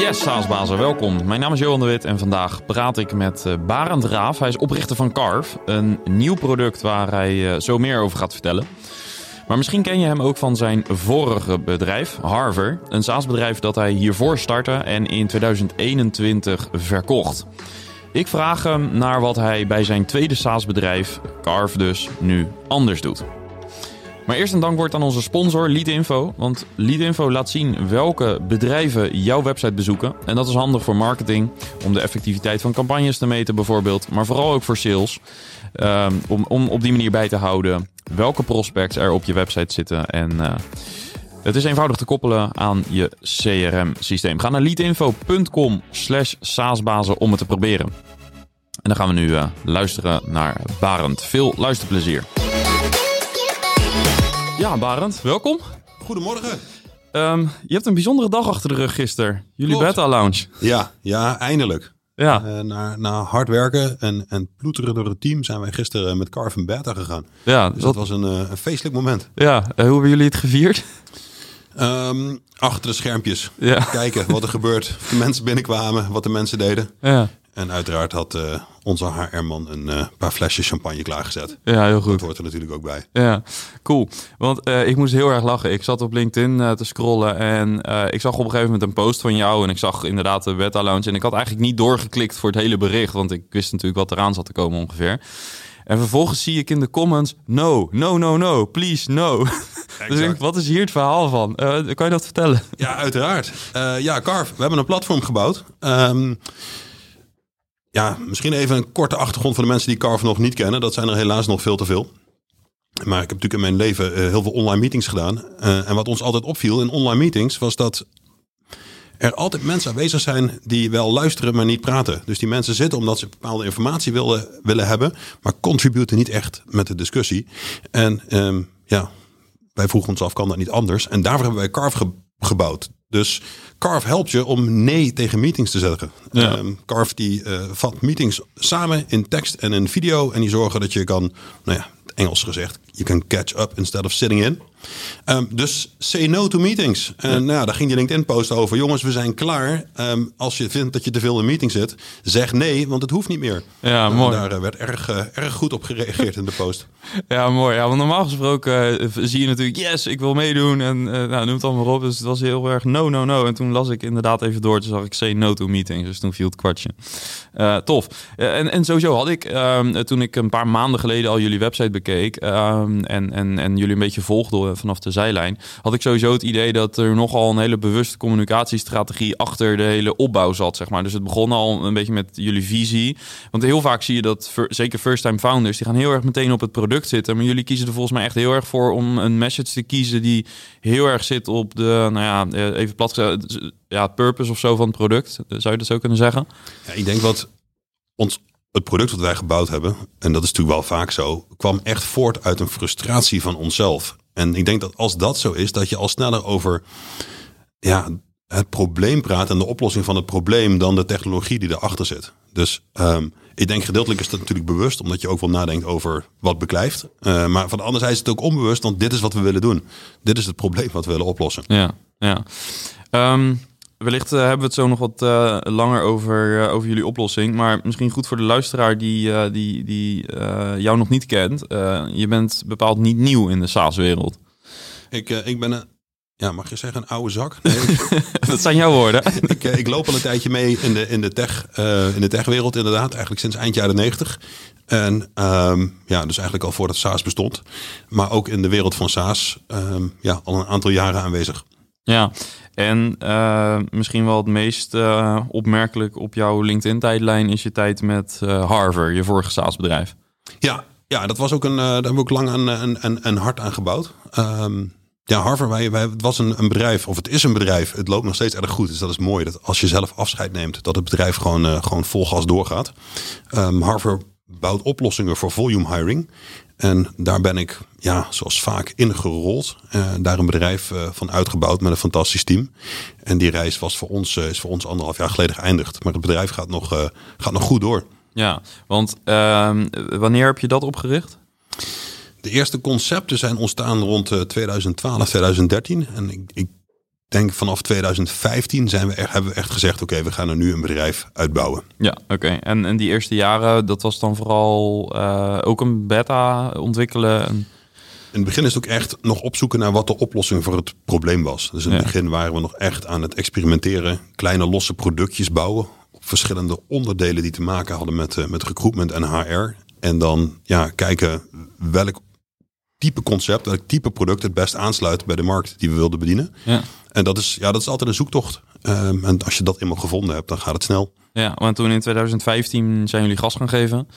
Yes, Saasbazen, welkom. Mijn naam is Johan de Wit en vandaag praat ik met uh, Barend Raaf. Hij is oprichter van Carve, een nieuw product waar hij uh, zo meer over gaat vertellen. Maar misschien ken je hem ook van zijn vorige bedrijf, Harver. Een SaaS-bedrijf dat hij hiervoor startte en in 2021 verkocht. Ik vraag hem naar wat hij bij zijn tweede SaaS-bedrijf, Carve dus, nu anders doet. Maar eerst een dankwoord aan onze sponsor Leadinfo. Want Leadinfo laat zien welke bedrijven jouw website bezoeken. En dat is handig voor marketing, om de effectiviteit van campagnes te meten bijvoorbeeld. Maar vooral ook voor sales. Um, om, om op die manier bij te houden welke prospects er op je website zitten. En uh, het is eenvoudig te koppelen aan je CRM-systeem. Ga naar leadinfo.com slash saasbazen om het te proberen. En dan gaan we nu uh, luisteren naar Barend. Veel luisterplezier. Ja, Barend, welkom. Goedemorgen. Um, je hebt een bijzondere dag achter de rug gisteren. Jullie Klopt. beta lounge. Ja, ja eindelijk. Ja, Uh, na, na hard werken en, en ploeteren door het team zijn wij gisteren met Carven Beta gegaan. ja, Dus dat, dat was een, uh, een feestelijk moment. ja. Uh, hoe hebben jullie het gevierd? Um, achter de schermpjes. Ja, Kijken wat er gebeurt. Of de mensen binnenkwamen, wat de mensen deden. ja, En uiteraard had uh, onze HR-man een uh, paar flesjes champagne klaargezet. ja heel Dat goed. hoort er natuurlijk ook bij. Ja, cool. Want uh, ik moest heel erg lachen. Ik zat op LinkedIn te scrollen en ik zag op een gegeven moment een post van jou. En ik zag inderdaad de beta lounge. En ik had eigenlijk niet doorgeklikt voor het hele bericht. Want ik wist natuurlijk wat eraan zat te komen ongeveer. En vervolgens zie ik in de comments: no, no, no, no, please, no. dus ik, wat is hier het verhaal van? kan je dat vertellen? Ja, uiteraard. ja, Carve, we hebben een platform gebouwd. Um, ja, misschien even een korte achtergrond voor de mensen die Carve nog niet kennen. Dat zijn er helaas nog veel te veel. Maar ik heb natuurlijk in mijn leven uh, heel veel online meetings gedaan. Uh, en wat ons altijd opviel in online meetings was dat er altijd mensen aanwezig zijn die wel luisteren, maar niet praten. Dus die mensen zitten omdat ze bepaalde informatie willen, willen hebben, maar contributen niet echt met de discussie. En um, ja, wij vroegen ons af, kan dat niet anders? En daarvoor hebben wij Carve ge gebouwd. Dus Carve helpt je om nee tegen meetings te zeggen. Ja. Um, Carve die uh, vat meetings samen in tekst en in video. En die zorgen dat je kan, nou ja, Engels gezegd, je kan catch up instead of sitting in. Um, dus say no to meetings. En ja. nou, daar ging die LinkedIn post over. Jongens, we zijn klaar. Um, als je vindt dat je te veel in meeting zit, zeg nee, want het hoeft niet meer. Ja, uh, mooi. Daar uh, werd erg, uh, erg goed op gereageerd in de post. Ja, mooi. Ja, want normaal gesproken zie je natuurlijk, yes, ik wil meedoen. En nou, noem het allemaal op. Dus het was heel erg no, no, no. En toen las ik inderdaad even door. Toen zag ik say no to meetings. Dus toen viel het kwartje. Tof. en, en sowieso had ik, um, toen ik een paar maanden geleden al jullie website bekeek. Um, en, en, en jullie een beetje volgde vanaf de zijlijn. Had ik sowieso het idee dat er nogal een hele bewuste communicatiestrategie achter de hele opbouw zat. Zeg maar. Dus het begon al een beetje met jullie visie. Want heel vaak zie je dat, zeker first-time founders, die gaan heel erg meteen op het product zitten. Maar jullie kiezen er volgens mij echt heel erg voor om een message te kiezen die heel erg zit op de, nou ja, even plat ja, purpose of zo van het product. Zou je dat zo kunnen zeggen? Ja, ik denk wat ons het product wat wij gebouwd hebben, en dat is natuurlijk wel vaak zo, kwam echt voort uit een frustratie van onszelf. En ik denk dat als dat zo is, dat je al sneller over ja, het probleem praat en de oplossing van het probleem dan de technologie die erachter zit. Dus um, ik denk gedeeltelijk is dat natuurlijk bewust, omdat je ook wel nadenkt over wat beklijft. Uh, maar van de andere zijde is het ook onbewust, want dit is wat we willen doen. Dit is het probleem wat we willen oplossen. Ja, ja. Um, wellicht uh, hebben we het zo nog wat uh, langer over, over jullie oplossing. Maar misschien goed voor de luisteraar die, die, die jou nog niet kent. je bent bepaald niet nieuw in de SaaS-wereld. Ik, ik ben een ja, mag je zeggen, een oude zak? Nee, dat zijn jouw woorden. ik, ik, loop al een tijdje mee in de, in de, tech, in de techwereld inderdaad. Eigenlijk sinds eind jaren 90. En um, ja, dus eigenlijk al voordat SaaS bestond. Maar ook in de wereld van SaaS um, ja, al een aantal jaren aanwezig. Ja, en uh, misschien wel het meest uh, opmerkelijk op jouw LinkedIn-tijdlijn is je tijd met uh, Harvard, je vorige SaaS-bedrijf. Ja, ja, dat was ook een, daar hebben we ook lang een, een, een, hart aan gebouwd. Um, ja, Harvard, wij, wij, het was een, een, bedrijf, of het is een bedrijf. Het loopt nog steeds erg goed. Dus dat is mooi. Dat als je zelf afscheid neemt, dat het bedrijf gewoon, gewoon vol gas doorgaat. Um, Harvard bouwt oplossingen voor volume hiring. En daar ben ik, ja, zoals vaak ingerold. Uh, daar een bedrijf uh, van uitgebouwd met een fantastisch team. En die reis was voor ons, uh, is voor ons anderhalf jaar geleden geëindigd. Maar het bedrijf gaat nog, gaat nog goed door. Ja, want ehm, wanneer heb je dat opgericht? De eerste concepten zijn ontstaan rond 2012, 2013. En ik, ik denk vanaf 2015 zijn we echt, hebben we echt gezegd: oké, we gaan er nu een bedrijf uitbouwen. Ja, oké. En, en die eerste jaren, dat was dan vooral uh, ook een beta ontwikkelen? En... In het begin is het ook echt nog opzoeken naar wat de oplossing voor het probleem was. Dus in het begin waren we nog echt aan het experimenteren, kleine losse productjes bouwen op verschillende onderdelen die te maken hadden met, uh, met recruitment en HR. En dan ja, kijken welk type concept, welk type product het best aansluit bij de markt die we wilden bedienen. Ja. En dat is, ja, dat is altijd een zoektocht. Um, en als je dat eenmaal gevonden hebt, dan gaat het snel. Ja, want toen in 2015 zijn jullie gas gaan geven.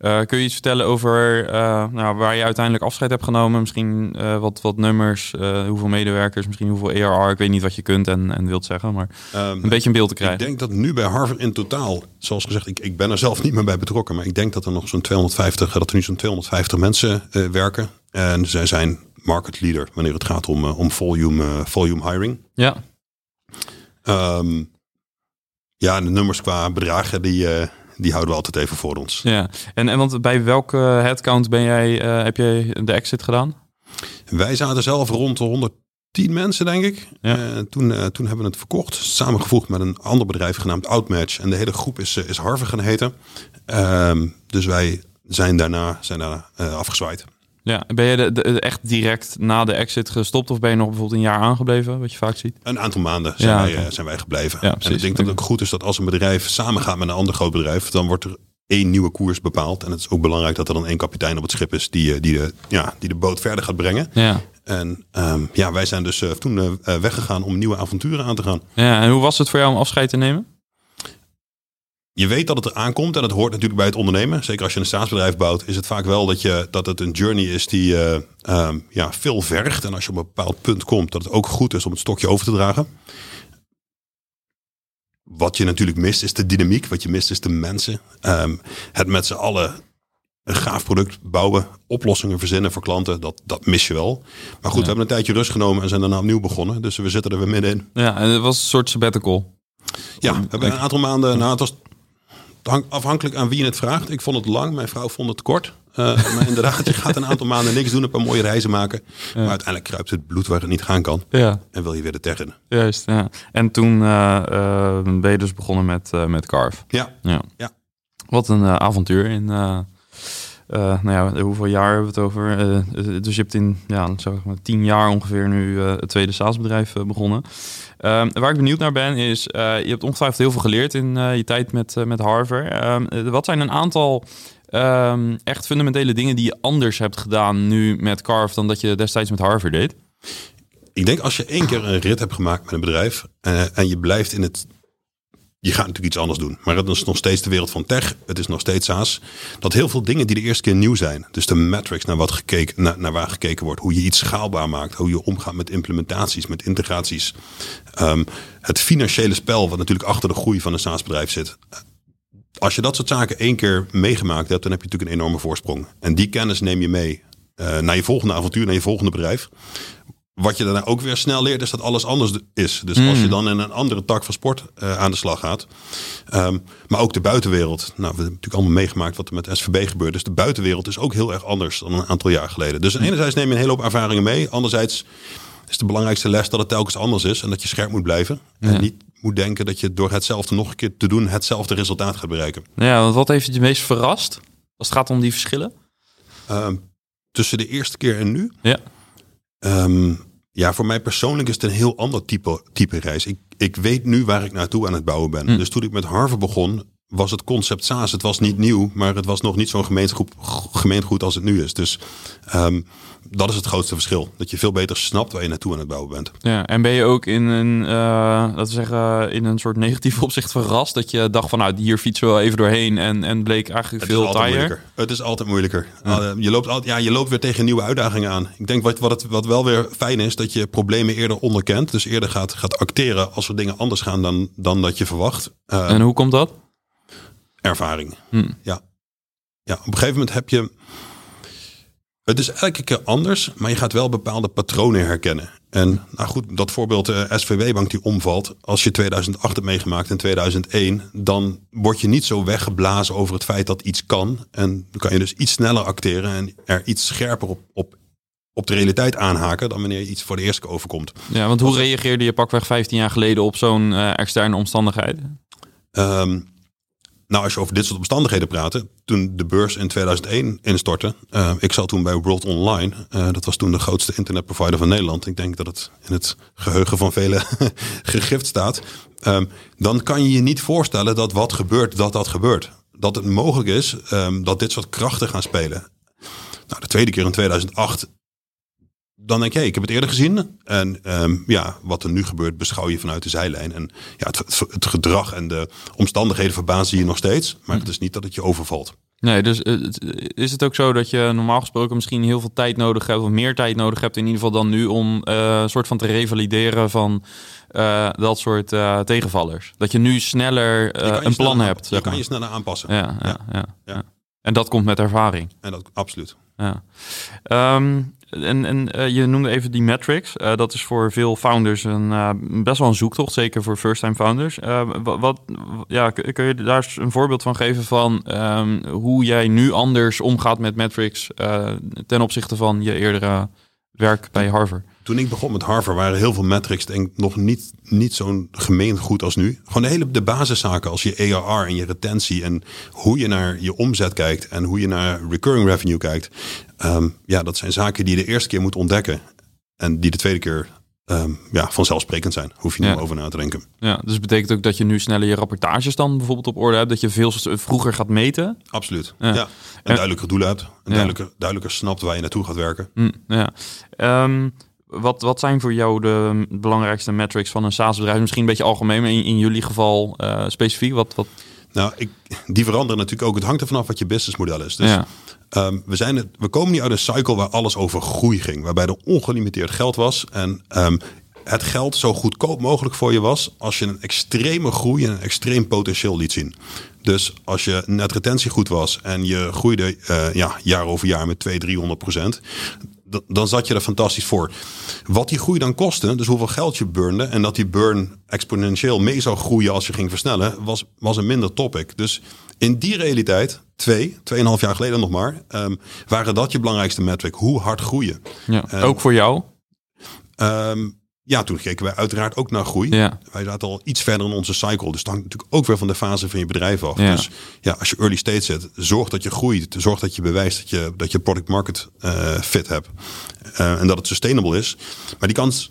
Uh, kun je iets vertellen over uh, nou, waar je uiteindelijk afscheid hebt genomen? Misschien uh, wat, wat nummers, hoeveel medewerkers, misschien hoeveel ERR. Ik weet niet wat je kunt en, en wilt zeggen, maar um, een beetje een beeld te krijgen. Ik denk dat nu bij Harvard in totaal, zoals gezegd, ik, ik ben er zelf niet meer bij betrokken, maar ik denk dat er nog zo'n 250, dat er nu zo'n 250 mensen werken. En zij zijn market leader wanneer het gaat om, om volume, volume hiring. Ja. Um, ja, de nummers qua bedragen, die, die houden we altijd even voor ons. Ja, en, en want bij welke headcount ben jij, uh, heb jij de exit gedaan? Wij zaten zelf rond de 110 mensen, denk ik. Ja. Uh, toen, uh, toen hebben we het verkocht, samengevoegd met een ander bedrijf genaamd Outmatch. En de hele groep is, is Harvard gaan heten. Um, dus wij zijn daarna, zijn daarna afgezwaaid. Ja, ben je de, de, echt direct na de exit gestopt of ben je nog bijvoorbeeld een jaar aangebleven, wat je vaak ziet? Een aantal maanden zijn, ja, wij, okay. zijn wij gebleven. Ja, en ik denk dat het ook goed is dat als een bedrijf samengaat met een ander groot bedrijf, dan wordt er één nieuwe koers bepaald. En het is ook belangrijk dat er dan één kapitein op het schip is die, die, de, ja, die de boot verder gaat brengen. Ja. En um, ja, wij zijn dus uh, toen uh, weggegaan om nieuwe avonturen aan te gaan. Ja, en hoe was het voor jou om afscheid te nemen? Je weet dat het er aankomt en het hoort natuurlijk bij het ondernemen. Zeker als je een staatsbedrijf bouwt, is het vaak wel dat, je, dat het een journey is die uh, um, ja, veel vergt. En als je op een bepaald punt komt, dat het ook goed is om het stokje over te dragen. Wat je natuurlijk mist, is de dynamiek. Wat je mist, is de mensen. Um, het met z'n allen een gaaf product bouwen, oplossingen verzinnen voor klanten, dat, dat mis je wel. Maar goed, ja. we hebben een tijdje rust genomen en zijn daarna opnieuw begonnen. Dus we zitten er weer middenin. Ja, en het was een soort sabbatical. Ja, we hebben een aantal maanden, nou het was afhankelijk aan wie je het vraagt. Ik vond het lang, mijn vrouw vond het kort. Uh, maar inderdaad, je gaat een aantal maanden niks doen, een paar mooie reizen maken. Ja. Maar uiteindelijk kruipt het bloed waar het niet gaan kan. Ja. En wil je weer de tegen. Juist, ja. En toen uh, uh, ben je dus begonnen met, met Carve. Ja. ja. ja. Wat een avontuur in... nou ja, hoeveel jaar hebben we het over? dus je hebt in ja, zeg maar, tien jaar ongeveer nu het tweede SaaS-bedrijf begonnen. Um, waar ik benieuwd naar ben is, je hebt ongetwijfeld heel veel geleerd in je tijd met, met Harvard. Um, wat zijn een aantal um, echt fundamentele dingen die je anders hebt gedaan nu met Carve dan dat je destijds met Harvard deed? Ik denk als je één keer een rit hebt gemaakt met een bedrijf en je blijft in het je gaat natuurlijk iets anders doen. Maar het is nog steeds de wereld van tech. Het is nog steeds SaaS. Dat heel veel dingen die de eerste keer nieuw zijn. Dus de metrics naar, wat gekeken, naar, naar waar gekeken wordt. Hoe je iets schaalbaar maakt. Hoe je omgaat met implementaties, met integraties. Um, het financiële spel wat natuurlijk achter de groei van een SaaS bedrijf zit. Als je dat soort zaken één keer meegemaakt hebt, dan heb je natuurlijk een enorme voorsprong. En die kennis neem je mee uh, naar je volgende avontuur, naar je volgende bedrijf. Wat je daarna ook weer snel leert, is dat alles anders is. Dus mm. als je dan in een andere tak van sport uh, aan de slag gaat. Um, maar ook de buitenwereld. Nou, we hebben natuurlijk allemaal meegemaakt wat er met SVB gebeurt. Dus de buitenwereld is ook heel erg anders dan een aantal jaar geleden. Dus enerzijds neem je een hele hoop ervaringen mee. Anderzijds is de belangrijkste les dat het telkens anders is. En dat je scherp moet blijven. Ja. En niet moet denken dat je door hetzelfde nog een keer te doen hetzelfde resultaat gaat bereiken. Ja, want wat heeft je het meest verrast als het gaat om die verschillen? Um, tussen de eerste keer en nu? Ja. Um, ja, voor mij persoonlijk is het een heel ander type, type reis. Ik, ik weet nu waar ik naartoe aan het bouwen ben. Hm. Dus toen ik met Harvard begon, was het concept SaaS. Het was niet nieuw, maar het was nog niet zo'n gemeentegoed als het nu is. Dus um, dat is het grootste verschil. Dat je veel beter snapt waar je naartoe aan het bouwen bent. Ja, en ben je ook in een, uh, laten we zeggen, in een soort negatief opzicht verrast dat je dacht van, nou, hier fietsen we wel even doorheen en, en bleek eigenlijk het veel taaier? Het is altijd moeilijker. Ja. Uh, je, loopt altijd, ja, je loopt weer tegen nieuwe uitdagingen aan. Ik denk wat, wat, het, wat wel weer fijn is, dat je problemen eerder onderkent. Dus eerder gaat, gaat acteren als er dingen anders gaan dan, dan dat je verwacht. Uh, en hoe komt dat? Ervaring. Hm. Ja. ja, op een gegeven moment heb je het is elke keer anders, maar je gaat wel bepaalde patronen herkennen. En nou goed, dat voorbeeld de uh, SVB-bank die omvalt. Als je 2008 hebt meegemaakt en 2001, dan word je niet zo weggeblazen over het feit dat iets kan. En dan kan je dus iets sneller acteren en er iets scherper op, op, op de realiteit aanhaken dan wanneer je iets voor de eerste keer overkomt. Ja, want hoe reageerde je pakweg 15 jaar geleden op zo'n uh, externe omstandigheid? Um, nou, als je over dit soort omstandigheden praat, toen de beurs in 2001 instortte, uh, ik zat toen bij World Online, uh, dat was toen de grootste internetprovider van Nederland. Ik denk dat het in het geheugen van velen gegrift staat. Um, dan kan je je niet voorstellen dat wat gebeurt, dat dat gebeurt. Dat het mogelijk is um, dat dit soort krachten gaan spelen. Nou, de tweede keer in 2008 dan denk je, ik heb het eerder gezien. En um, ja, wat er nu gebeurt, beschouw je vanuit de zijlijn. En ja, het, het gedrag en de omstandigheden verbazen je nog steeds. Maar hm. het is niet dat het je overvalt. Nee, dus eh, is het ook zo dat je normaal gesproken misschien heel veel tijd nodig hebt, of meer tijd nodig hebt in ieder geval dan nu, om uh, een soort van te revalideren van uh, dat soort uh, tegenvallers? Dat je nu sneller een plan hebt. Je kan je sneller aanpassen. Ja, ja, ja, ja, En dat komt met ervaring. En dat absoluut. Ja. Um, en, en uh, je noemde even die metrics. Uh, dat is voor veel founders een, uh, best wel een zoektocht, zeker voor first-time founders. Wat, wat, ja, kun je daar een voorbeeld van geven van um, hoe jij nu anders omgaat met metrics ten opzichte van je eerdere werk bij Harvard? Toen ik begon met Harvard waren heel veel metrics denk nog niet, niet zo'n gemeen goed als nu. Gewoon de hele de basiszaken als je ARR en je retentie en hoe je naar je omzet kijkt en hoe je naar recurring revenue kijkt. Um, ja, dat zijn zaken die je de eerste keer moet ontdekken en die de tweede keer um, ja, vanzelfsprekend zijn. Hoef je niet ja. over na te denken. Ja, dus betekent ook dat je nu sneller je rapportages dan bijvoorbeeld op orde hebt, dat je veel vroeger gaat meten? Absoluut. Ja. ja. En duidelijker doelen hebt. En duidelijker, duidelijker snapt waar je naartoe gaat werken. Mm, ja. Um, wat, wat zijn voor jou de belangrijkste metrics van een SaaS-bedrijf? Misschien een beetje algemeen, maar in, in jullie geval uh, specifiek. Wat, wat... Nou, ik, die veranderen natuurlijk ook. Het hangt er vanaf wat je businessmodel is. Dus ja. um, we, zijn het, we komen niet uit een cycle waar alles over groei ging. Waarbij er ongelimiteerd geld was. En um, het geld zo goedkoop mogelijk voor je was als je een extreme groei en een extreem potentieel liet zien. Dus als je net retentie goed was en je groeide uh, ja, jaar over jaar met 200, 300 procent, dan zat je er fantastisch voor. Wat die groei dan kostte, dus hoeveel geld je burnde en dat die burn exponentieel mee zou groeien als je ging versnellen, was, was een minder topic. Dus in die realiteit, twee, tweeënhalf jaar geleden nog maar, um, waren dat je belangrijkste metric. Hoe hard groeien. Ja, um, ook voor jou? Um, ja, toen keken wij uiteraard ook naar groei. Ja. Wij zaten al iets verder in onze cycle. Dus het hangt natuurlijk ook weer van de fase van je bedrijf af. Ja. Dus ja, als je early stage zit, zorg dat je groeit. Zorg dat je bewijst dat je, dat je product market uh, fit hebt. Uh, en dat het sustainable is. Maar die kant,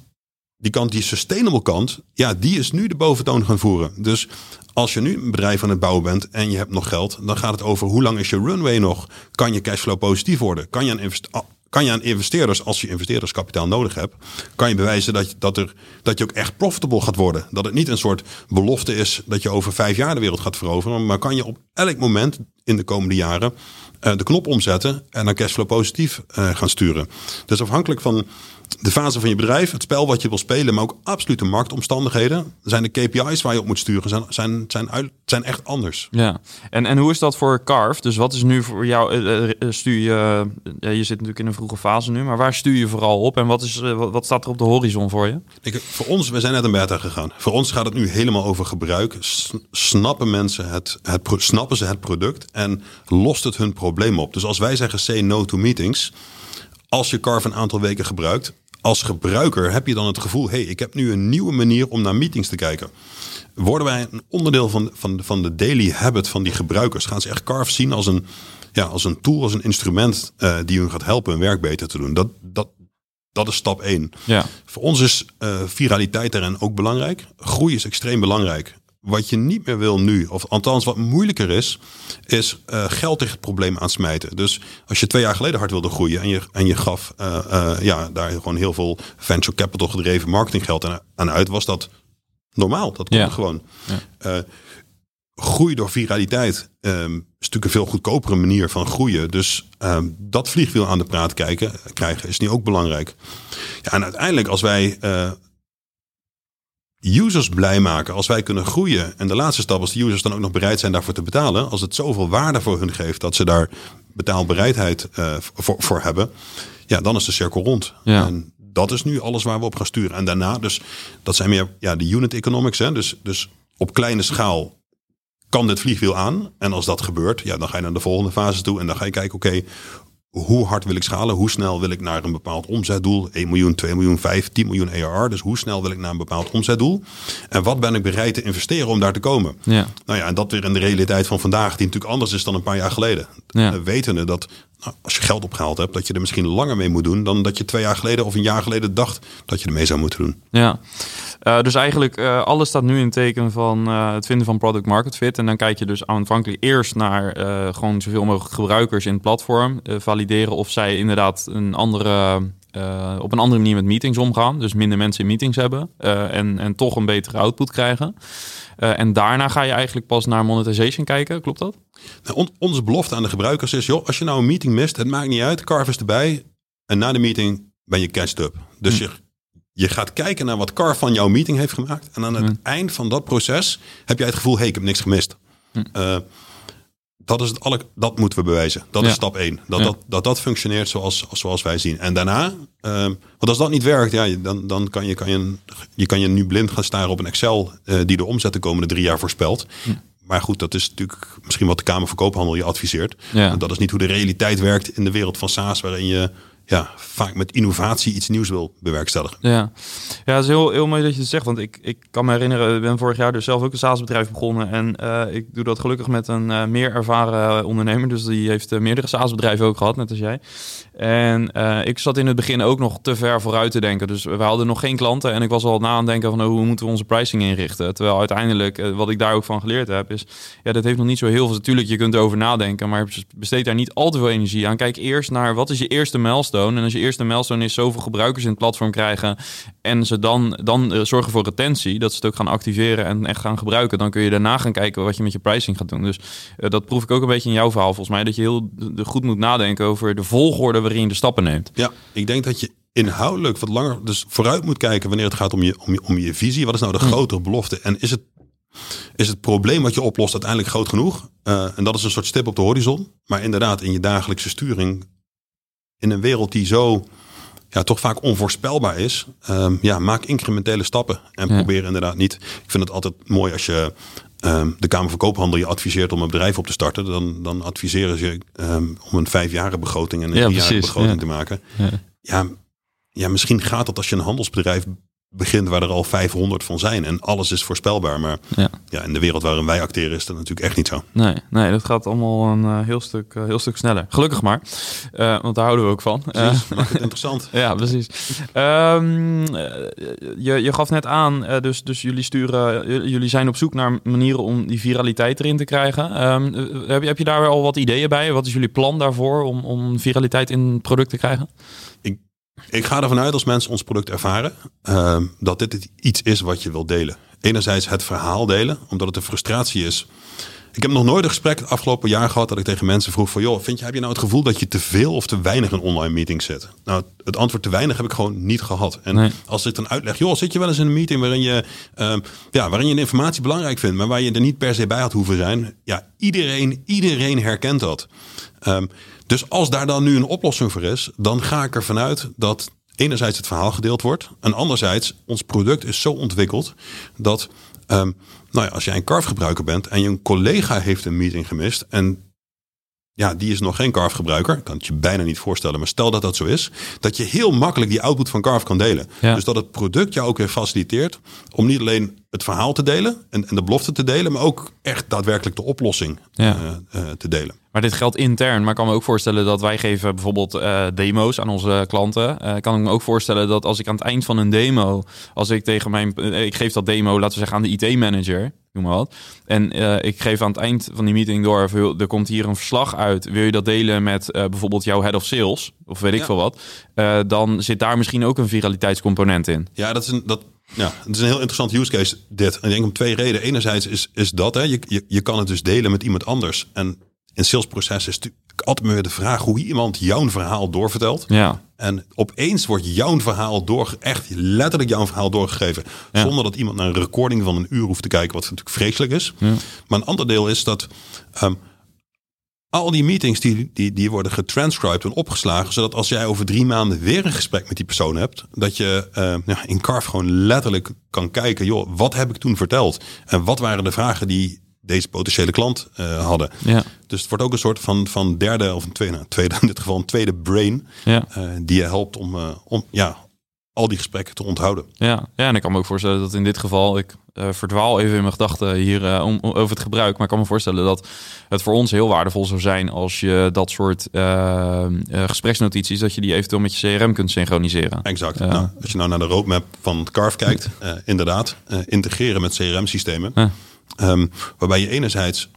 die kant, die sustainable kant, ja, die is nu de boventoon gaan voeren. Dus als je nu een bedrijf aan het bouwen bent en je hebt nog geld, dan gaat het over hoe lang is je runway nog? Kan je cashflow positief worden? Kan je een invest kan je aan investeerders, als je investeerderskapitaal nodig hebt, kan je bewijzen dat, dat, er, dat je ook echt profitable gaat worden. Dat het niet een soort belofte is dat je over vijf jaar de wereld gaat veroveren, maar kan je op elk moment in de komende jaren uh, de knop omzetten en naar cashflow positief uh, gaan sturen. Dus afhankelijk van de fase van je bedrijf, het spel wat je wil spelen, maar ook absolute marktomstandigheden. Zijn de KPI's waar je op moet sturen, zijn, zijn, zijn, uit, zijn echt anders. Ja, en, en hoe is dat voor Carve? Dus wat is nu voor jou, uh, stuur je, je zit natuurlijk in een vroege fase nu, maar waar stuur je vooral op en wat, is, wat, wat staat er op de horizon voor je? Ik, voor ons, we zijn net een beta gegaan. Voor ons gaat het nu helemaal over gebruik. Snappen mensen het, het, snappen ze het product en lost het hun probleem op. Dus als wij zeggen say no to meetings als je Carve een aantal weken gebruikt, als gebruiker heb je dan het gevoel: hey, ik heb nu een nieuwe manier om naar meetings te kijken. Worden wij een onderdeel van, van, van de daily habit van die gebruikers? Gaan ze echt Carve zien als een, ja, als een tool, als een instrument uh, die hun gaat helpen hun werk beter te doen? Dat, dat, dat is stap 1. Ja. Voor ons is uh, viraliteit daarin ook belangrijk. Groei is extreem belangrijk. Wat je niet meer wil nu, of althans wat moeilijker is, is uh, geld tegen het probleem aansmijten. Dus als je twee jaar geleden hard wilde groeien en je, en je gaf uh, uh, ja, daar gewoon heel veel venture capital gedreven marketinggeld aan, aan uit, was dat normaal. Dat kon Ja. gewoon. Ja. groei door viraliteit um, is natuurlijk een veel goedkopere manier van groeien. Dus um, dat vliegwiel aan de praat kijken, krijgen is nu ook belangrijk. Ja, en uiteindelijk als wij users blij maken, als wij kunnen groeien. En de laatste stap, als de users dan ook nog bereid zijn daarvoor te betalen. Als het zoveel waarde voor hun geeft dat ze daar betaalbereidheid uh, voor, voor hebben. Ja, dan is de cirkel rond. Ja. En dat is nu alles waar we op gaan sturen. En daarna, dus dat zijn meer ja, de unit economics. Hè? Dus, dus op kleine schaal kan dit vliegwiel aan. En als dat gebeurt, ja, dan ga je naar de volgende fase toe. En dan ga je kijken, oké, hoe hard wil ik schalen? Hoe snel wil ik naar een bepaald omzetdoel? 1 miljoen, 2 miljoen, 5, 10 miljoen ARR. Dus hoe snel wil ik naar een bepaald omzetdoel? En wat ben ik bereid te investeren om daar te komen? Ja. Nou ja, en dat weer in de realiteit van vandaag, die natuurlijk anders is dan een paar jaar geleden. Ja. We weten dat nou, als je geld opgehaald hebt, dat je er misschien langer mee moet doen dan dat je twee jaar geleden of een jaar geleden dacht dat je ermee zou moeten doen. Ja, uh, dus eigenlijk uh, alles staat nu in teken van uh, het vinden van product market fit. En dan kijk je dus aanvankelijk eerst naar gewoon zoveel mogelijk gebruikers in het platform. valideren of zij inderdaad een andere, op een andere manier met meetings omgaan. Dus minder mensen in meetings hebben en, en toch een betere output krijgen. En daarna ga je eigenlijk pas naar monetization kijken, klopt dat? Nou, on onze belofte aan de gebruikers is, joh, als je nou een meeting mist, het maakt niet uit, Carve is erbij. En na de meeting ben je catched up. Dus hm. je je gaat kijken naar wat Car van jouw meeting heeft gemaakt. En aan het hmm. eind van dat proces heb jij het gevoel, hey, ik heb niks gemist. Hmm. Uh, dat, is het alle, dat moeten we bewijzen. Dat is stap 1. Dat, dat, dat dat functioneert zoals, zoals wij zien. En daarna, uh, want als dat niet werkt, ja, dan, dan kan je, kan je, je, kan je nu blind gaan staren op een Excel uh, die de omzet de komende drie jaar voorspelt. Hmm. Maar goed, dat is natuurlijk misschien wat de Kamer van Koophandel je adviseert. Ja. En dat is niet hoe de realiteit werkt in de wereld van SaaS, waarin je ja, vaak met innovatie iets nieuws wil bewerkstelligen. Ja, ja is heel, heel mooi dat je het zegt. Want ik, ik kan me herinneren, ik ben vorig jaar dus zelf ook een SaaS-bedrijf begonnen. En uh, ik doe dat gelukkig met een uh, meer ervaren ondernemer. Dus die heeft meerdere SaaS-bedrijven ook gehad, net als jij. En ik zat in het begin ook nog te ver vooruit te denken. Dus we hadden nog geen klanten. En ik was al na aan het denken van oh, hoe moeten we onze pricing inrichten. Terwijl uiteindelijk, wat ik daar ook van geleerd heb, is... Ja, dat heeft nog niet zo heel veel. Natuurlijk, je kunt erover nadenken. Maar besteed daar niet al te veel energie aan. Kijk eerst naar, wat is je eerste milestone? En als je eerste milestone is zoveel gebruikers in het platform krijgen en ze dan, dan uh, zorgen voor retentie, dat ze het ook gaan activeren en echt gaan gebruiken, dan kun je daarna gaan kijken wat je met je pricing gaat doen. Dus dat proef ik ook een beetje in jouw verhaal volgens mij, dat je heel goed moet nadenken over de volgorde waarin je de stappen neemt. Ja, ik denk dat je inhoudelijk wat langer dus vooruit moet kijken wanneer het gaat om je, om je, om je visie. Wat is nou de hm. grotere belofte? En is het is het probleem wat je oplost uiteindelijk groot genoeg? Uh, en dat is een soort stip op de horizon. Maar inderdaad, in je dagelijkse sturing in een wereld die zo ja, toch vaak onvoorspelbaar is, um, ja, maak incrementele stappen en probeer inderdaad niet. Ik vind het altijd mooi als je um, de Kamer van Koophandel je adviseert om een bedrijf op te starten, dan, dan adviseren ze um, om een vijfjaren begroting en een ja, driejarige begroting ja. te maken. Ja. ja. Ja, misschien gaat dat als je een handelsbedrijf begint waar er al 500 van zijn en alles is voorspelbaar. Maar ja. ja in de wereld waarin wij acteren is dat natuurlijk echt niet zo. Nee, nee dat gaat allemaal een uh, heel, stuk, uh, heel stuk sneller. Gelukkig maar, uh, want daar houden we ook van. Precies, maakt het interessant. ja, precies. Um, je, je gaf net aan, dus, dus jullie, sturen, jullie zijn op zoek naar manieren om die viraliteit erin te krijgen. Um, heb, je, heb je daar al wat ideeën bij? Wat is jullie plan daarvoor om, om viraliteit in het product te krijgen? Ik ik ga ervan uit als mensen ons product ervaren, uh, dat dit iets is wat je wil delen. Enerzijds het verhaal delen, omdat het een frustratie is. Ik heb nog nooit een gesprek het afgelopen jaar gehad dat ik tegen mensen vroeg van... joh, vind je, heb je nou het gevoel dat je te veel of te weinig in online meetings zit? Nou, het antwoord te weinig heb ik gewoon niet gehad. En als ik dan uitleg, joh, zit je wel eens in een meeting waarin je, uh, ja, waarin je de informatie belangrijk vindt... maar waar je er niet per se bij had hoeven zijn? Ja, iedereen, iedereen herkent dat. Um, dus als daar dan nu een oplossing voor is, dan ga ik ervan uit dat enerzijds het verhaal gedeeld wordt. En anderzijds, ons product is zo ontwikkeld dat, um, nou ja, als jij een Carve gebruiker bent en je collega heeft een meeting gemist en ja, die is nog geen Carve gebruiker. Ik kan het je bijna niet voorstellen. Maar stel dat dat zo is. Dat je heel makkelijk die output van Carve kan delen. Dus dat het product jou ook weer faciliteert. Om niet alleen het verhaal te delen. En, en de belofte te delen. Maar ook echt daadwerkelijk de oplossing uh, uh, te delen. Maar dit geldt intern. Maar ik kan me ook voorstellen dat wij geven bijvoorbeeld uh, demo's aan onze klanten. Uh, kan ik me ook voorstellen dat als ik aan het eind van een demo, als ik tegen mijn, ik geef dat demo, laten we zeggen aan de IT-manager, noem maar wat. En uh, ik geef aan het eind van die meeting door, er komt hier een verslag uit. Wil je dat delen met bijvoorbeeld jouw head of sales of weet ik veel wat? dan zit daar misschien ook een viraliteitscomponent in. Ja, dat is een, dat, ja, het is een heel interessant use case dit. En ik denk om twee redenen. Enerzijds is, is dat, hè, je, je, je kan het dus delen met iemand anders. En in salesproces is altijd meer de vraag hoe iemand jouw verhaal doorvertelt. Ja. En opeens wordt jouw verhaal door, echt letterlijk jouw verhaal doorgegeven. Zonder dat iemand naar een recording van een uur hoeft te kijken, wat natuurlijk vreselijk is. Ja. Maar een ander deel is dat um, al die meetings die, die, die worden getranscribed en opgeslagen. Zodat als jij over drie maanden weer een gesprek met die persoon hebt. Dat je uh, ja, in Carve gewoon letterlijk kan kijken. Joh, wat heb ik toen verteld? En wat waren de vragen die deze potentiële klant eh, hadden. Ja. Dus het wordt ook een soort van, van derde of een tweede, tweede, in dit geval een tweede brain, Ja. eh, die je helpt om, eh, om ja, al die gesprekken te onthouden. Ja, ja, en ik kan me ook voorstellen dat in dit geval, ik verdwaal even in mijn gedachten hier om, over het gebruik, maar ik kan me voorstellen dat het voor ons heel waardevol zou zijn als je dat soort gespreksnotities, dat je die eventueel met je CRM kunt synchroniseren. Exact. Nou, als je nou naar de roadmap van Carve kijkt, eh, inderdaad, integreren met CRM-systemen. Ehm, waarbij je enerzijds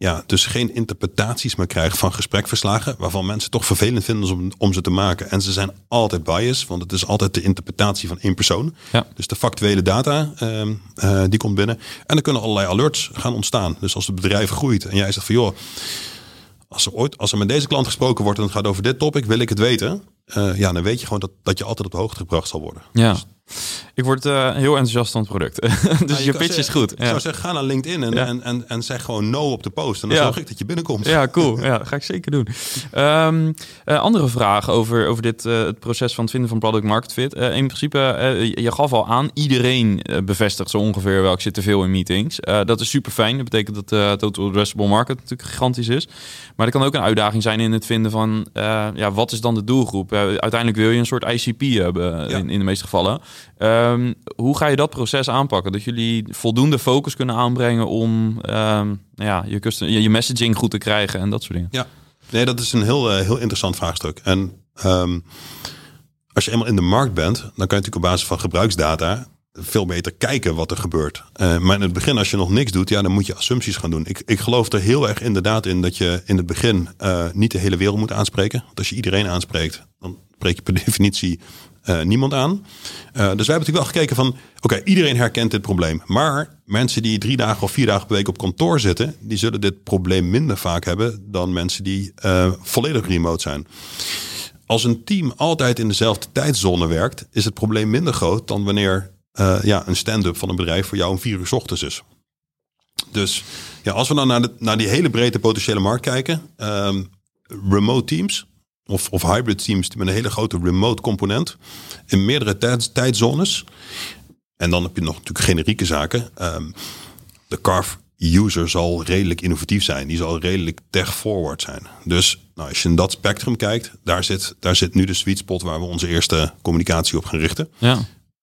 ja, dus geen interpretaties meer krijgt van gesprekverslagen, waarvan mensen toch vervelend vinden om, om ze te maken. En ze zijn altijd biased, want het is altijd de interpretatie van één persoon. Ja. Dus de factuele data, ehm, eh, die komt binnen. En er kunnen allerlei alerts gaan ontstaan. Dus als het bedrijf groeit en jij zegt van joh, als er ooit, als er met deze klant gesproken wordt en het gaat over dit topic, wil ik het weten. Eh, ja, dan weet je gewoon dat, dat je altijd op de hoogte gebracht zal worden. Ja. Dus- Ik word eh, heel enthousiast van het product. dus Nou, je, pitch is goed. Ik Ja. zou zeggen, ga naar LinkedIn en, Ja. en, en, en zeg gewoon no op de post. En dan Ja. zorg ik dat je binnenkomt. Ja, cool. Ja, ga ik zeker doen. Ehm, eh, andere vraag over, over dit, eh, het proces van het vinden van product market fit. In principe, je- gaf al aan, iedereen bevestigt zo ongeveer wel, ik zit te veel in meetings. Dat is super fijn. Dat betekent dat de total addressable market natuurlijk gigantisch is. Maar er kan ook een uitdaging zijn in het vinden van, ja, wat is dan de doelgroep? Uiteindelijk wil je een soort ICP hebben, in, in de meeste gevallen. Ehm, hoe ga je dat proces aanpakken? Dat jullie voldoende focus kunnen aanbrengen om ehm, nou ja, je, je messaging goed te krijgen en dat soort dingen. Ja, nee, dat is een heel, eh, heel interessant vraagstuk. En ehm, als je eenmaal in de markt bent, dan kan je natuurlijk op basis van gebruiksdata veel beter kijken wat er gebeurt. Eh, maar in het begin, als je nog niks doet, ja, dan moet je assumpties gaan doen. Ik, ik geloof er heel erg inderdaad in dat je in het begin eh, niet de hele wereld moet aanspreken. Want als je iedereen aanspreekt, dan spreek je per definitie eh, niemand aan. Eh, dus wij hebben natuurlijk wel gekeken van, oké, iedereen herkent dit probleem. Maar mensen die drie dagen of vier dagen per week op kantoor zitten, die zullen dit probleem minder vaak hebben dan mensen die eh, volledig remote zijn. Als een team altijd in dezelfde tijdzone werkt, is het probleem minder groot dan wanneer ja, een stand-up van een bedrijf voor jou om vier uur 's ochtends is. Dus ja, als we dan naar, de, naar die hele brede potentiële markt kijken, ehm, remote teams of, of hybrid teams met een hele grote remote component in meerdere tijd, tijdzones. En dan heb je nog natuurlijk generieke zaken. Ehm, de Carve user zal redelijk innovatief zijn. Die zal redelijk tech-forward zijn. Dus nou, als je in dat spectrum kijkt, daar zit, daar zit nu de sweet spot waar we onze eerste communicatie op gaan richten. Ja,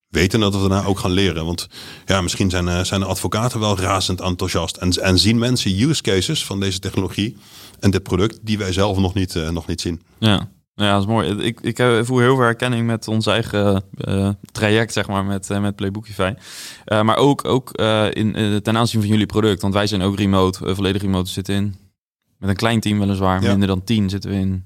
Weten dat we daarna ook gaan leren. Want ja, misschien zijn, eh, zijn de advocaten wel razend enthousiast. En, en zien mensen use cases van deze technologie en dit product die wij zelf nog niet, eh, nog niet zien. ja. Ja, dat is mooi. Ik, ik voel heel veel herkenning met ons eigen eh, traject, zeg maar, met, eh, met Playbookify. Eh maar ook, ook in, ten aanzien van jullie product. Want wij zijn ook remote, volledig remote. Zitten in, met een klein team weliswaar, Ja. minder dan tien, zitten we in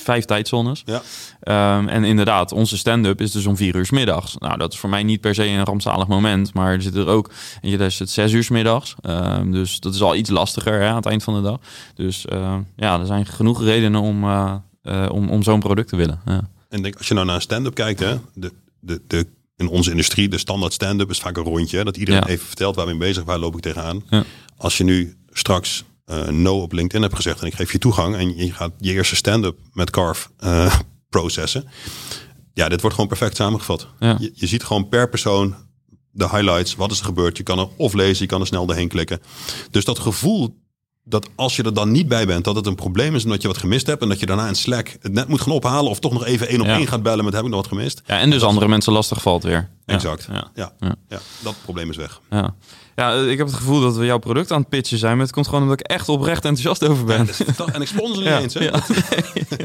vijf tijdzones. Ja. Ehm, en inderdaad, onze stand-up is dus om vier uur middags. Nou, dat is voor mij niet per se een rampzalig moment. Maar er zit er ook, en je is het zes uur middags. Ehm, dus dat is al iets lastiger hè, aan het eind van de dag. Dus eh, ja, er zijn genoeg redenen om, eh, eh, om, om zo'n product te willen. Ja. En denk, als je nou naar een stand-up kijkt, hè, de, de, de, in onze industrie, de standaard stand-up is vaak een rondje. hè, Dat iedereen Ja. even vertelt waar we mee bezig, waar loop ik tegenaan. Ja. Als je nu straks eh, no op LinkedIn hebt gezegd en ik geef je toegang en je gaat je eerste stand-up met Carve eh, processen. Ja, dit wordt gewoon perfect samengevat. Ja. Je, je ziet gewoon per persoon de highlights, wat is er gebeurd. Je kan er of lezen, je kan er snel doorheen klikken. Dus dat gevoel dat als je er dan niet bij bent, dat het een probleem is omdat je wat gemist hebt en dat je daarna in Slack het net moet gaan ophalen of toch nog even één op Ja. één gaat bellen met heb ik nog wat gemist. ja, en dus andere mensen lastig valt weer. Exact. Ja. Ja. Ja. Ja. dat probleem is weg. Ja. ja, eh, ik heb het gevoel dat we jouw product aan het pitchen zijn. Maar het komt gewoon omdat ik echt oprecht enthousiast over ben. En ik sponsor niet eens. Hè? ja.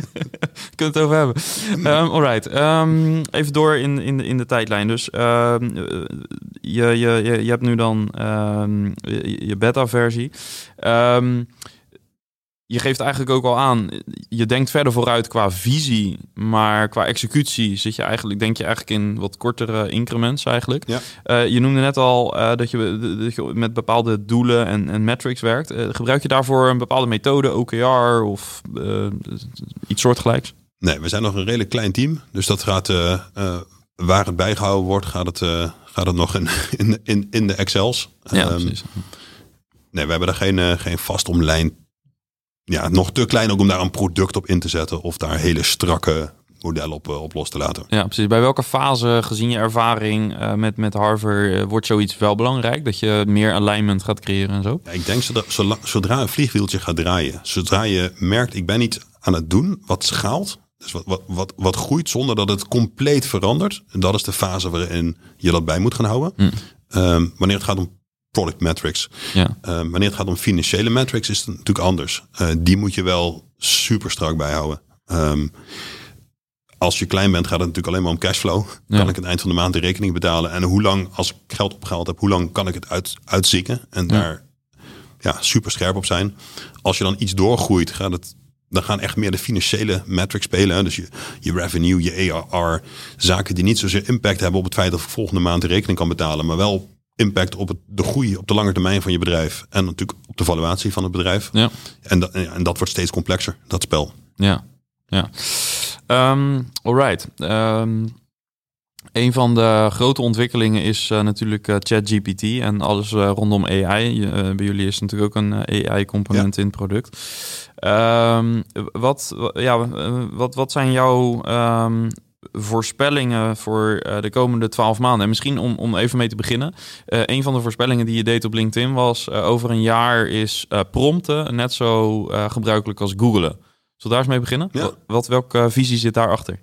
Kunnen het over hebben. Um, alright. Ehm, even door in, in, de- in de tijdlijn. Dus ehm, eh, je, je, je, je hebt nu dan ehm, je, je beta-versie. Je geeft eigenlijk ook al aan, je denkt verder vooruit qua visie, maar qua executie zit je eigenlijk, denk je eigenlijk in wat kortere increments eigenlijk. Ja. Eh, je noemde net al eh, dat, je, dat je met bepaalde doelen en, en metrics werkt. Eh, gebruik je daarvoor een bepaalde methode, OKR of iets soortgelijks? Nee, we zijn nog een redelijk klein team. Dus dat gaat, waar het bijgehouden wordt, gaat het, gaat het nog in, in, in, in de Excels. Ja, Ehm, precies. nee, we hebben daar geen, geen vast omlijnd. Ja, nog te klein ook om daar een product op in te zetten. Of daar hele strakke model op, op los te laten. Ja, precies. Bij welke fase, gezien je ervaring uh, met, met Harvard, uh, wordt zoiets wel belangrijk? Dat je meer alignment gaat creëren en zo? Ja, ik denk zodra, zodra een vliegwieltje gaat draaien, zodra je merkt, ik ben iets aan het doen wat schaalt, dus wat, wat, wat, wat groeit zonder dat het compleet verandert. En dat is de fase waarin je dat bij moet gaan houden. Hm. Um, wanneer het gaat om product metrics. Ja. Um, wanneer het gaat om financiële metrics is het natuurlijk anders. Uh, die moet je wel super strak bijhouden. Um, als je klein bent gaat het natuurlijk alleen maar om cashflow. Ja. Kan ik het eind van de maand de rekening betalen? En hoe lang, als ik geld opgehaald heb, hoe lang kan ik het uit, uitzieken? En daar ja, super scherp op zijn. Als je dan iets doorgroeit, gaat het dan gaan echt meer de financiële metrics spelen. Hè? Dus je, je revenue, je ARR. Zaken die niet zozeer impact hebben op het feit dat ik volgende maand de rekening kan betalen. Maar wel impact op het, de groei op de lange termijn van je bedrijf. En natuurlijk op de valuatie van het bedrijf. Ja. En, dat, en dat wordt steeds complexer, dat spel. Ja, ja. Um, alright. Um, een van de grote ontwikkelingen is uh, natuurlijk uh, ChatGPT en alles uh, rondom AI. bij jullie is natuurlijk ook een AI-component Ja. in het product. Um, wat, ja, wat, wat zijn jouw um, voorspellingen voor uh, de komende twaalf maanden? En misschien om, om even mee te beginnen. Uh, een van de voorspellingen die je deed op LinkedIn was... Uh, over een jaar is prompten net zo gebruikelijk als googlen. Zullen we daar eens mee beginnen? Ja. Wat, wat, welke visie zit daarachter?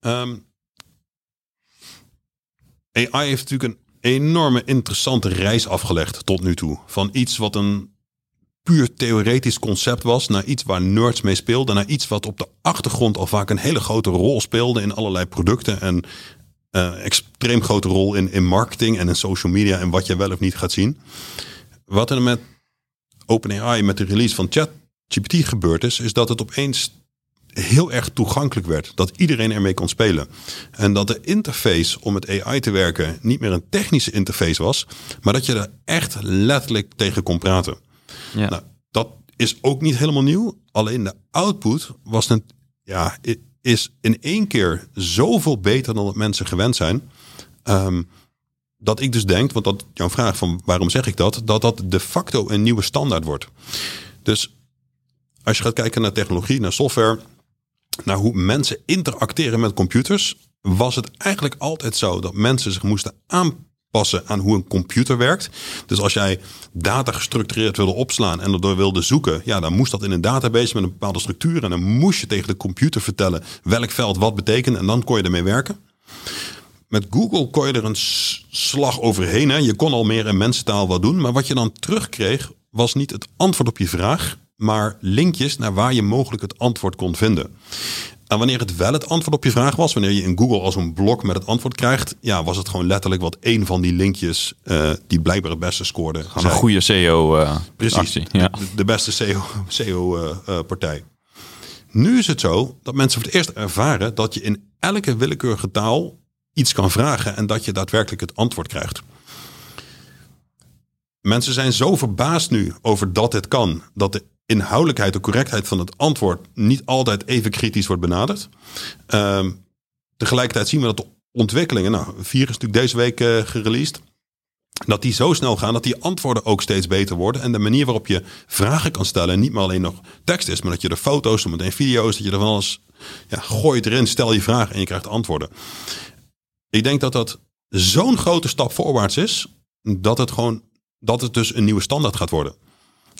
Um, AI heeft natuurlijk een enorme interessante reis afgelegd tot nu toe. Van iets wat een puur theoretisch concept was, naar iets waar nerds mee speelden, naar iets wat op de achtergrond al vaak een hele grote rol speelde in allerlei producten en uh, extreem grote rol in, in marketing en in social media en wat je wel of niet gaat zien. Wat er met OpenAI, met de release van ChatGPT gebeurd is, is dat het opeens heel erg toegankelijk werd. Dat iedereen ermee kon spelen. En dat de interface om met AI te werken niet meer een technische interface was, maar dat je er echt letterlijk tegen kon praten. Ja. Nou, dat is ook niet helemaal nieuw. Alleen de output was een, ja, is in één keer zoveel beter dan dat mensen gewend zijn. Um, dat ik dus denk, want dat jouw vraag van waarom zeg ik dat, dat dat de facto een nieuwe standaard wordt. Dus als je gaat kijken naar technologie, naar software, naar hoe mensen interacteren met computers, was het eigenlijk altijd zo dat mensen zich moesten aanpassen aan hoe een computer werkt. Dus als jij data gestructureerd wilde opslaan en erdoor wilde zoeken, ja, dan moest dat in een database met een bepaalde structuur en dan moest je tegen de computer vertellen welk veld wat betekent en dan kon je ermee werken. Met Google kon je er een slag overheen. Hè. Je kon al meer in mensentaal wat doen. Maar wat je dan terugkreeg was niet het antwoord op je vraag. Maar linkjes naar waar je mogelijk het antwoord kon vinden. En wanneer het wel het antwoord op je vraag was. Wanneer je in Google als een blok met het antwoord krijgt. Ja, was het gewoon letterlijk wat één van die linkjes. Uh, die blijkbaar het beste scoorde. Gewoon een goede SEO uh, Precies, actie. Ja. de, de, beste SEO, SEO uh. Nu is het zo dat mensen voor het eerst ervaren dat je in elke willekeurige taal iets kan vragen en dat je daadwerkelijk het antwoord krijgt. Mensen zijn zo verbaasd nu over dat het kan, dat de inhoudelijkheid, de correctheid van het antwoord niet altijd even kritisch wordt benaderd. Um, tegelijkertijd zien we dat de ontwikkelingen, nou, vier is natuurlijk deze week uh, gereleased, dat die zo snel gaan dat die antwoorden ook steeds beter worden. En de manier waarop je vragen kan stellen, niet maar alleen nog tekst is, maar dat je er foto's, meteen video's, dat je er van alles, ja, gooi het erin, stel je vraag en je krijgt antwoorden. Ik denk dat dat zo'n grote stap voorwaarts is, dat het gewoon, dat het dus een nieuwe standaard gaat worden.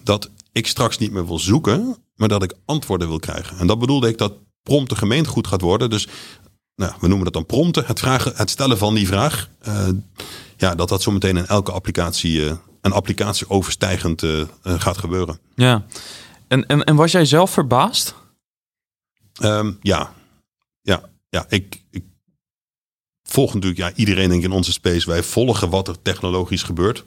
Dat ik straks niet meer wil zoeken, maar dat ik antwoorden wil krijgen. En dat bedoelde ik dat prompten gemeengoed gaat worden. Dus nou, we noemen dat dan prompten, het, vragen, het stellen van die vraag. Uh, ja, dat dat zo meteen in elke applicatie, uh, een applicatie overstijgend uh, gaat gebeuren. Ja, en, en, en was jij zelf verbaasd? Um, ja, ja, ja. Ik, ik volg natuurlijk, ja, iedereen denk ik in onze space. Wij volgen wat er technologisch gebeurt.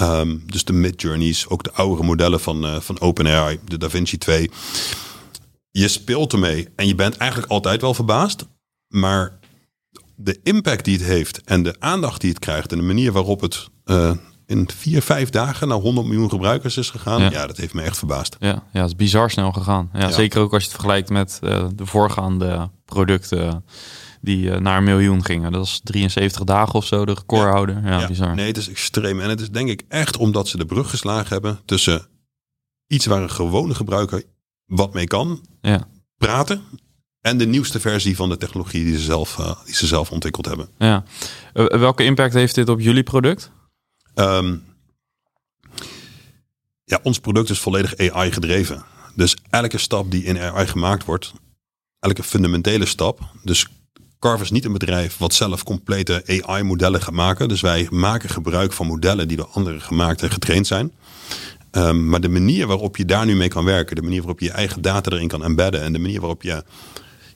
Um, dus de mid-journeys, ook de oudere modellen van, uh, van OpenAI, de DaVinci 2. Je speelt ermee en je bent eigenlijk altijd wel verbaasd. Maar de impact die het heeft en de aandacht die het krijgt... en de manier waarop het uh, in vier, vijf dagen naar 100 miljoen gebruikers is gegaan... Ja, ja dat heeft me echt verbaasd. Ja, ja, het is bizar snel gegaan. Ja, ja. Zeker ook als je het vergelijkt met uh, de voorgaande producten die uh, naar een miljoen gingen. Dat is 73 dagen of zo, de recordhouder. Ja, ja, bizar. Nee, het is extreem. En het is denk ik echt omdat ze de brug geslagen hebben tussen iets waar een gewone gebruiker wat mee kan, ja. praten en de nieuwste versie van de technologie die ze zelf, uh, die ze zelf ontwikkeld hebben. Ja. Uh, welke impact heeft dit op jullie product? Um, ja, ons product is volledig AI gedreven. Dus elke stap die in AI gemaakt wordt, elke fundamentele stap. Dus Carver is niet een bedrijf wat zelf complete AI-modellen gaat maken. Dus wij maken gebruik van modellen die door anderen gemaakt en getraind zijn. Um, maar de manier waarop je daar nu mee kan werken, de manier waarop je je eigen data erin kan embedden en de manier waarop je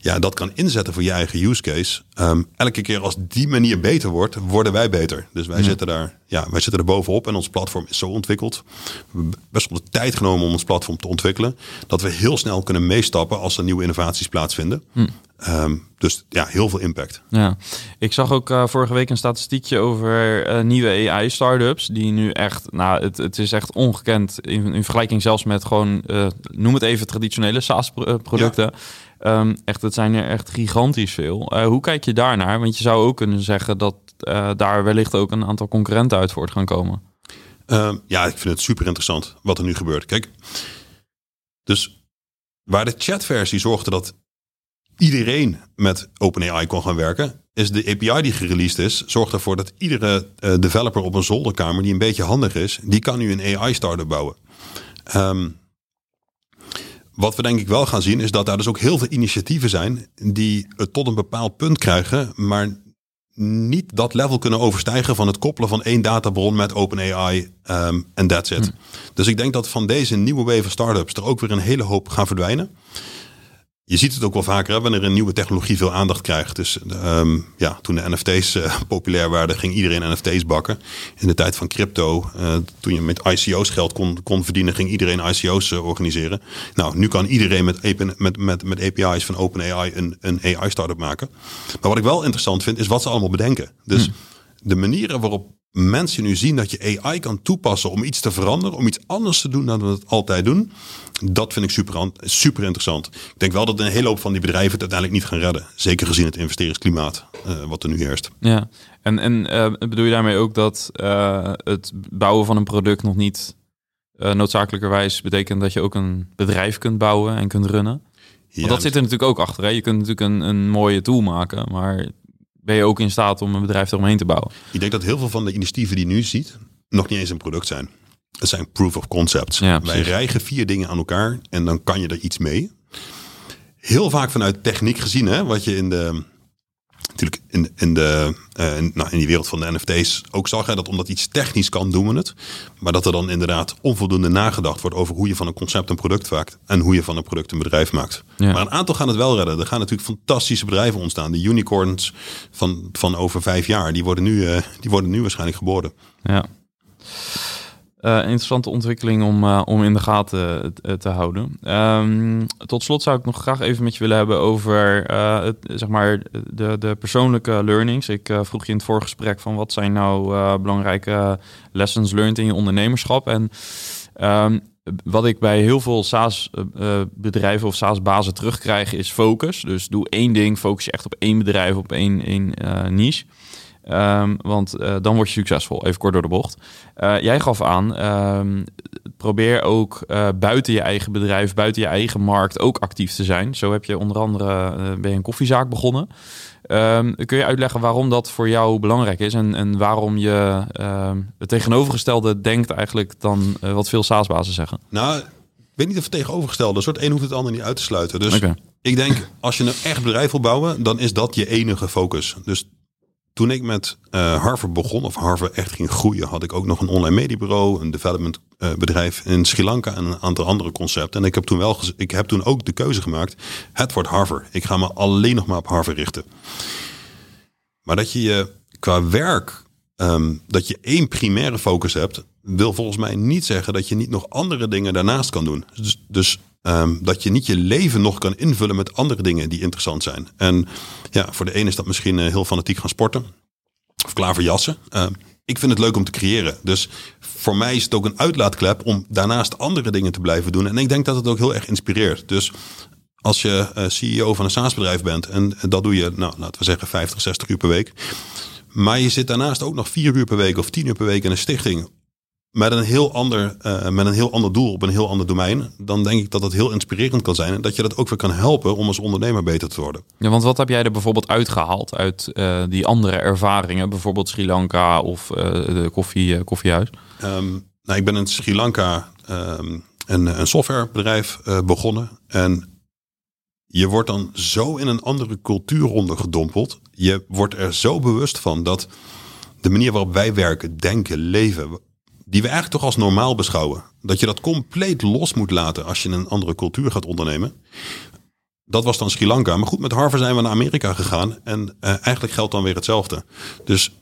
ja, dat kan inzetten voor je eigen use case. Um, elke keer als die manier beter wordt, worden wij beter. Dus wij, zitten, daar, ja, wij zitten er bovenop en ons platform is zo ontwikkeld. We hebben best wel de tijd genomen om ons platform te ontwikkelen. Dat we heel snel kunnen meestappen als er nieuwe innovaties plaatsvinden. Hm. Um, dus ja, heel veel impact. Ja, ik zag ook uh, vorige week een statistiekje over uh, nieuwe AI-startups. Die nu echt, nou, het, het is echt ongekend in, in vergelijking zelfs met gewoon, uh, noem het even traditionele SaaS-producten. Ja. Um, echt, het zijn er echt gigantisch veel. Uh, hoe kijk je daarnaar? Want je zou ook kunnen zeggen dat uh, daar wellicht ook een aantal concurrenten uit voort gaan komen. Um, ja, ik vind het super interessant wat er nu gebeurt. Kijk, dus waar de chatversie zorgde dat iedereen met OpenAI kon gaan werken, is de API die gereleased is, zorgt ervoor dat iedere uh, developer op een zolderkamer die een beetje handig is, die kan nu een AI-startup bouwen. Um, wat we denk ik wel gaan zien, is dat daar dus ook heel veel initiatieven zijn die het tot een bepaald punt krijgen, maar niet dat level kunnen overstijgen van het koppelen van één databron met OpenAI um, en that's it. Hmm. Dus ik denk dat van deze nieuwe wave startups er ook weer een hele hoop gaan verdwijnen je ziet het ook wel vaker hè, wanneer een nieuwe technologie veel aandacht krijgt. Dus um, ja, toen de NFT's uh, populair waren, ging iedereen NFT's bakken. In de tijd van crypto, uh, toen je met ICO's geld kon, kon verdienen, ging iedereen ICO's uh, organiseren. Nou, nu kan iedereen met, met, met, met API's van OpenAI een, een AI-startup maken. Maar wat ik wel interessant vind, is wat ze allemaal bedenken. Dus hmm. de manieren waarop mensen nu zien dat je AI kan toepassen om iets te veranderen, om iets anders te doen dan we het altijd doen, dat vind ik super, super interessant. Ik denk wel dat een hele hoop van die bedrijven het uiteindelijk niet gaan redden. Zeker gezien het investeringsklimaat uh, wat er nu heerst. Ja, en, en uh, bedoel je daarmee ook dat uh, het bouwen van een product nog niet noodzakelijkerwijs betekent dat je ook een bedrijf kunt bouwen en kunt runnen? Want dat zit er natuurlijk ook achter. Hè? Je kunt natuurlijk een, een mooie tool maken, maar ben je ook in staat om een bedrijf eromheen te bouwen. Ik denk dat heel veel van de initiatieven die je nu ziet, nog niet eens een product zijn. Het zijn proof of concepts. Ja, Wij rijgen vier dingen aan elkaar en dan kan je er iets mee. Heel vaak vanuit techniek gezien, hè, wat je in de, natuurlijk in, in, de, uh, in, nou, in die wereld van de NFT's ook zag. Hè, dat omdat iets technisch kan, doen we het. Maar dat er dan inderdaad onvoldoende nagedacht wordt over hoe je van een concept een product maakt. En hoe je van een product een bedrijf maakt. Ja. Maar een aantal gaan het wel redden. Er gaan natuurlijk fantastische bedrijven ontstaan. De unicorns van, van over vijf jaar, die worden nu, uh, die worden nu waarschijnlijk geboren. Ja. Uh, interessante ontwikkeling om, uh, om in de gaten te, te houden. Um, tot slot zou ik nog graag even met je willen hebben over zeg maar de, de persoonlijke learnings. Ik vroeg je in het vorige gesprek van wat zijn nou belangrijke lessons learned in je ondernemerschap. En um, wat ik bij heel veel SaaS-bedrijven of SaaS-bazen terugkrijg is focus. Dus doe één ding, focus je echt op één bedrijf, op één, één niche. Um, want uh, dan word je succesvol. Even kort door de bocht. Uh, jij gaf aan, um, probeer ook uh, buiten je eigen bedrijf, buiten je eigen markt ook actief te zijn. Zo heb je onder andere ben je een koffiezaak begonnen. Um, kun je uitleggen waarom dat voor jou belangrijk is en, en waarom je het tegenovergestelde denkt eigenlijk dan wat veel SaaS-bazen zeggen? Nou, ik weet niet of het tegenovergestelde. Het een hoeft het ander niet uit te sluiten. Dus okay. ik denk, als je een echt bedrijf wil bouwen, dan is dat je enige focus. Dus toen ik met uh, Harvard begon, of Harvard echt ging groeien, had ik ook nog een online mediebureau, een development uh, bedrijf in Sri Lanka en een aantal andere concepten. En ik heb toen wel, ik heb toen ook de keuze gemaakt: het wordt Harvard. Ik ga me alleen nog maar op Harvard richten. Maar dat je je qua werk, um, dat je één primaire focus hebt, wil volgens mij niet zeggen dat je niet nog andere dingen daarnaast kan doen. Dus, dus um, dat je niet je leven nog kan invullen met andere dingen die interessant zijn. En ja, voor de ene is dat misschien uh, heel fanatiek gaan sporten of klaverjassen. Uh, ik vind het leuk om te creëren. Dus voor mij is het ook een uitlaatklep om daarnaast andere dingen te blijven doen. En ik denk dat het ook heel erg inspireert. Dus als je uh, CEO van een SaaS-bedrijf bent en dat doe je, nou, laten we zeggen 50, 60 uur per week. Maar je zit daarnaast ook nog vier uur per week of tien uur per week in een stichting met een, heel ander, uh, met een heel ander doel op een heel ander domein, dan denk ik dat dat heel inspirerend kan zijn. En dat je dat ook weer kan helpen om als ondernemer beter te worden. Ja, want wat heb jij er bijvoorbeeld uitgehaald uit uh, die andere ervaringen, bijvoorbeeld Sri Lanka of uh, de koffie, koffiehuis? Um, nou, ik ben in Sri Lanka um, een, een softwarebedrijf begonnen. En je wordt dan zo in een andere cultuur ondergedompeld. Je wordt er zo bewust van dat de manier waarop wij werken, denken, leven, die we eigenlijk toch als normaal beschouwen. Dat je dat compleet los moet laten als je een andere cultuur gaat ondernemen. Dat was dan Sri Lanka. Maar goed, met Harvard zijn we naar Amerika gegaan. En uh, eigenlijk geldt dan weer hetzelfde. Dus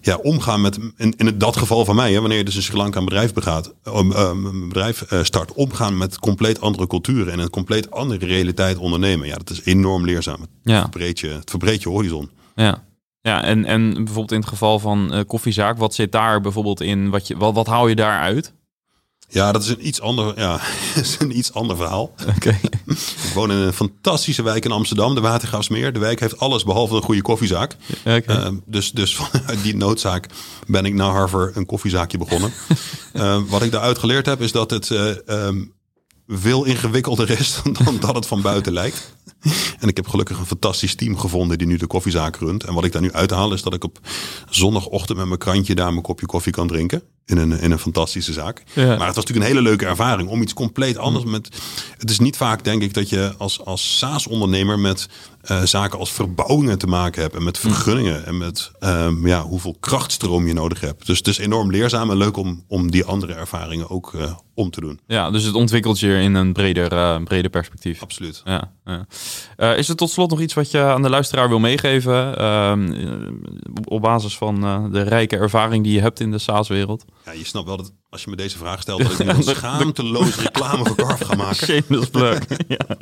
ja, omgaan met, in, in dat geval van mij, hè, wanneer je dus in Sri Lanka een bedrijf begaat, um, een bedrijf uh, start, omgaan met compleet andere culturen en een compleet andere realiteit ondernemen. Ja, dat is enorm leerzaam. Het, ja. verbreed, je, het verbreedt je horizon. Ja. Ja, en, en bijvoorbeeld in het geval van uh, koffiezaak, wat zit daar bijvoorbeeld in? Wat, je, wat, wat hou je daaruit? Ja, dat is een iets ander, ja, is een iets ander verhaal. Okay. ik woon in een fantastische wijk in Amsterdam, de Watergraafsmeer. De wijk heeft alles behalve een goede koffiezaak. Okay. Uh, dus, dus vanuit die noodzaak ben ik na Harvard een koffiezaakje begonnen. uh, wat ik daaruit geleerd heb, is dat het um, veel ingewikkelder is dan dat het van buiten lijkt. En ik heb gelukkig een fantastisch team gevonden die nu de koffiezaak runt. En wat ik daar nu uithaal is dat ik op zondagochtend met mijn krantje daar mijn kopje koffie kan drinken. In een, in een fantastische zaak. Ja. Maar het was natuurlijk een hele leuke ervaring om iets compleet anders mm. met. Het is niet vaak, denk ik, dat je als, als SaaS-ondernemer met uh, zaken als verbouwingen te maken hebt. En met mm. vergunningen. En met um, ja, hoeveel krachtstroom je nodig hebt. Dus het is enorm leerzaam en leuk om, om die andere ervaringen ook uh, om te doen. Ja, dus het ontwikkelt je in een breder, uh, breder perspectief. Absoluut. Ja, ja. Is er tot slot nog iets wat je aan de luisteraar wil meegeven? Uh, op basis van de rijke ervaring die je hebt in de SaaS-wereld? Ja, je snapt wel dat als je me deze vraag stelt, dat ik nu een schaamteloos reclame voor Carve ga maken. Shameless plug. ja.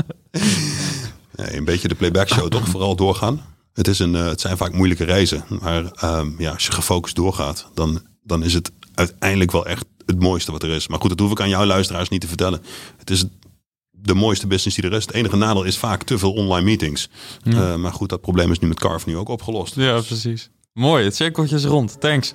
nee, een beetje de playback show toch? Vooral doorgaan. Het, is een, het zijn vaak moeilijke reizen. Maar um, ja, als je gefocust doorgaat, dan, dan is het uiteindelijk wel echt het mooiste wat er is. Maar goed, dat hoef ik aan jouw luisteraars niet te vertellen. Het is de mooiste business die er is. Het enige nadeel is vaak te veel online meetings. Ja. Uh, maar goed, dat probleem is nu met Carve nu ook opgelost. Ja, precies. Mooi, het cirkeltje is rond. Thanks.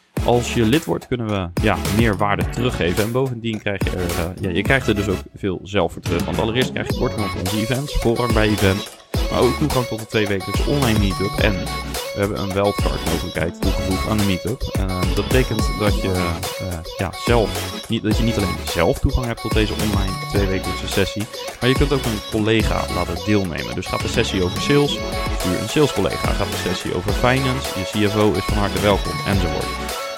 Als je lid wordt, kunnen we ja, meer waarde teruggeven. En bovendien krijg je er, uh, ja, je krijgt er dus ook veel zelf voor terug. Want allereerst krijg je korting op onze events, voorrang bij events. Maar ook toegang tot de twee wekelijkse online meetup. En we hebben een wildcard mogelijkheid toegevoegd aan de meetup. Uh, dat betekent dat je, uh, ja, zelf, niet, dat je niet alleen zelf toegang hebt tot deze online twee wekelijkse sessie. Maar je kunt ook een collega laten deelnemen. Dus gaat de sessie over sales, stuur een sales collega. Gaat de sessie over finance, je CFO is van harte welkom enzovoort.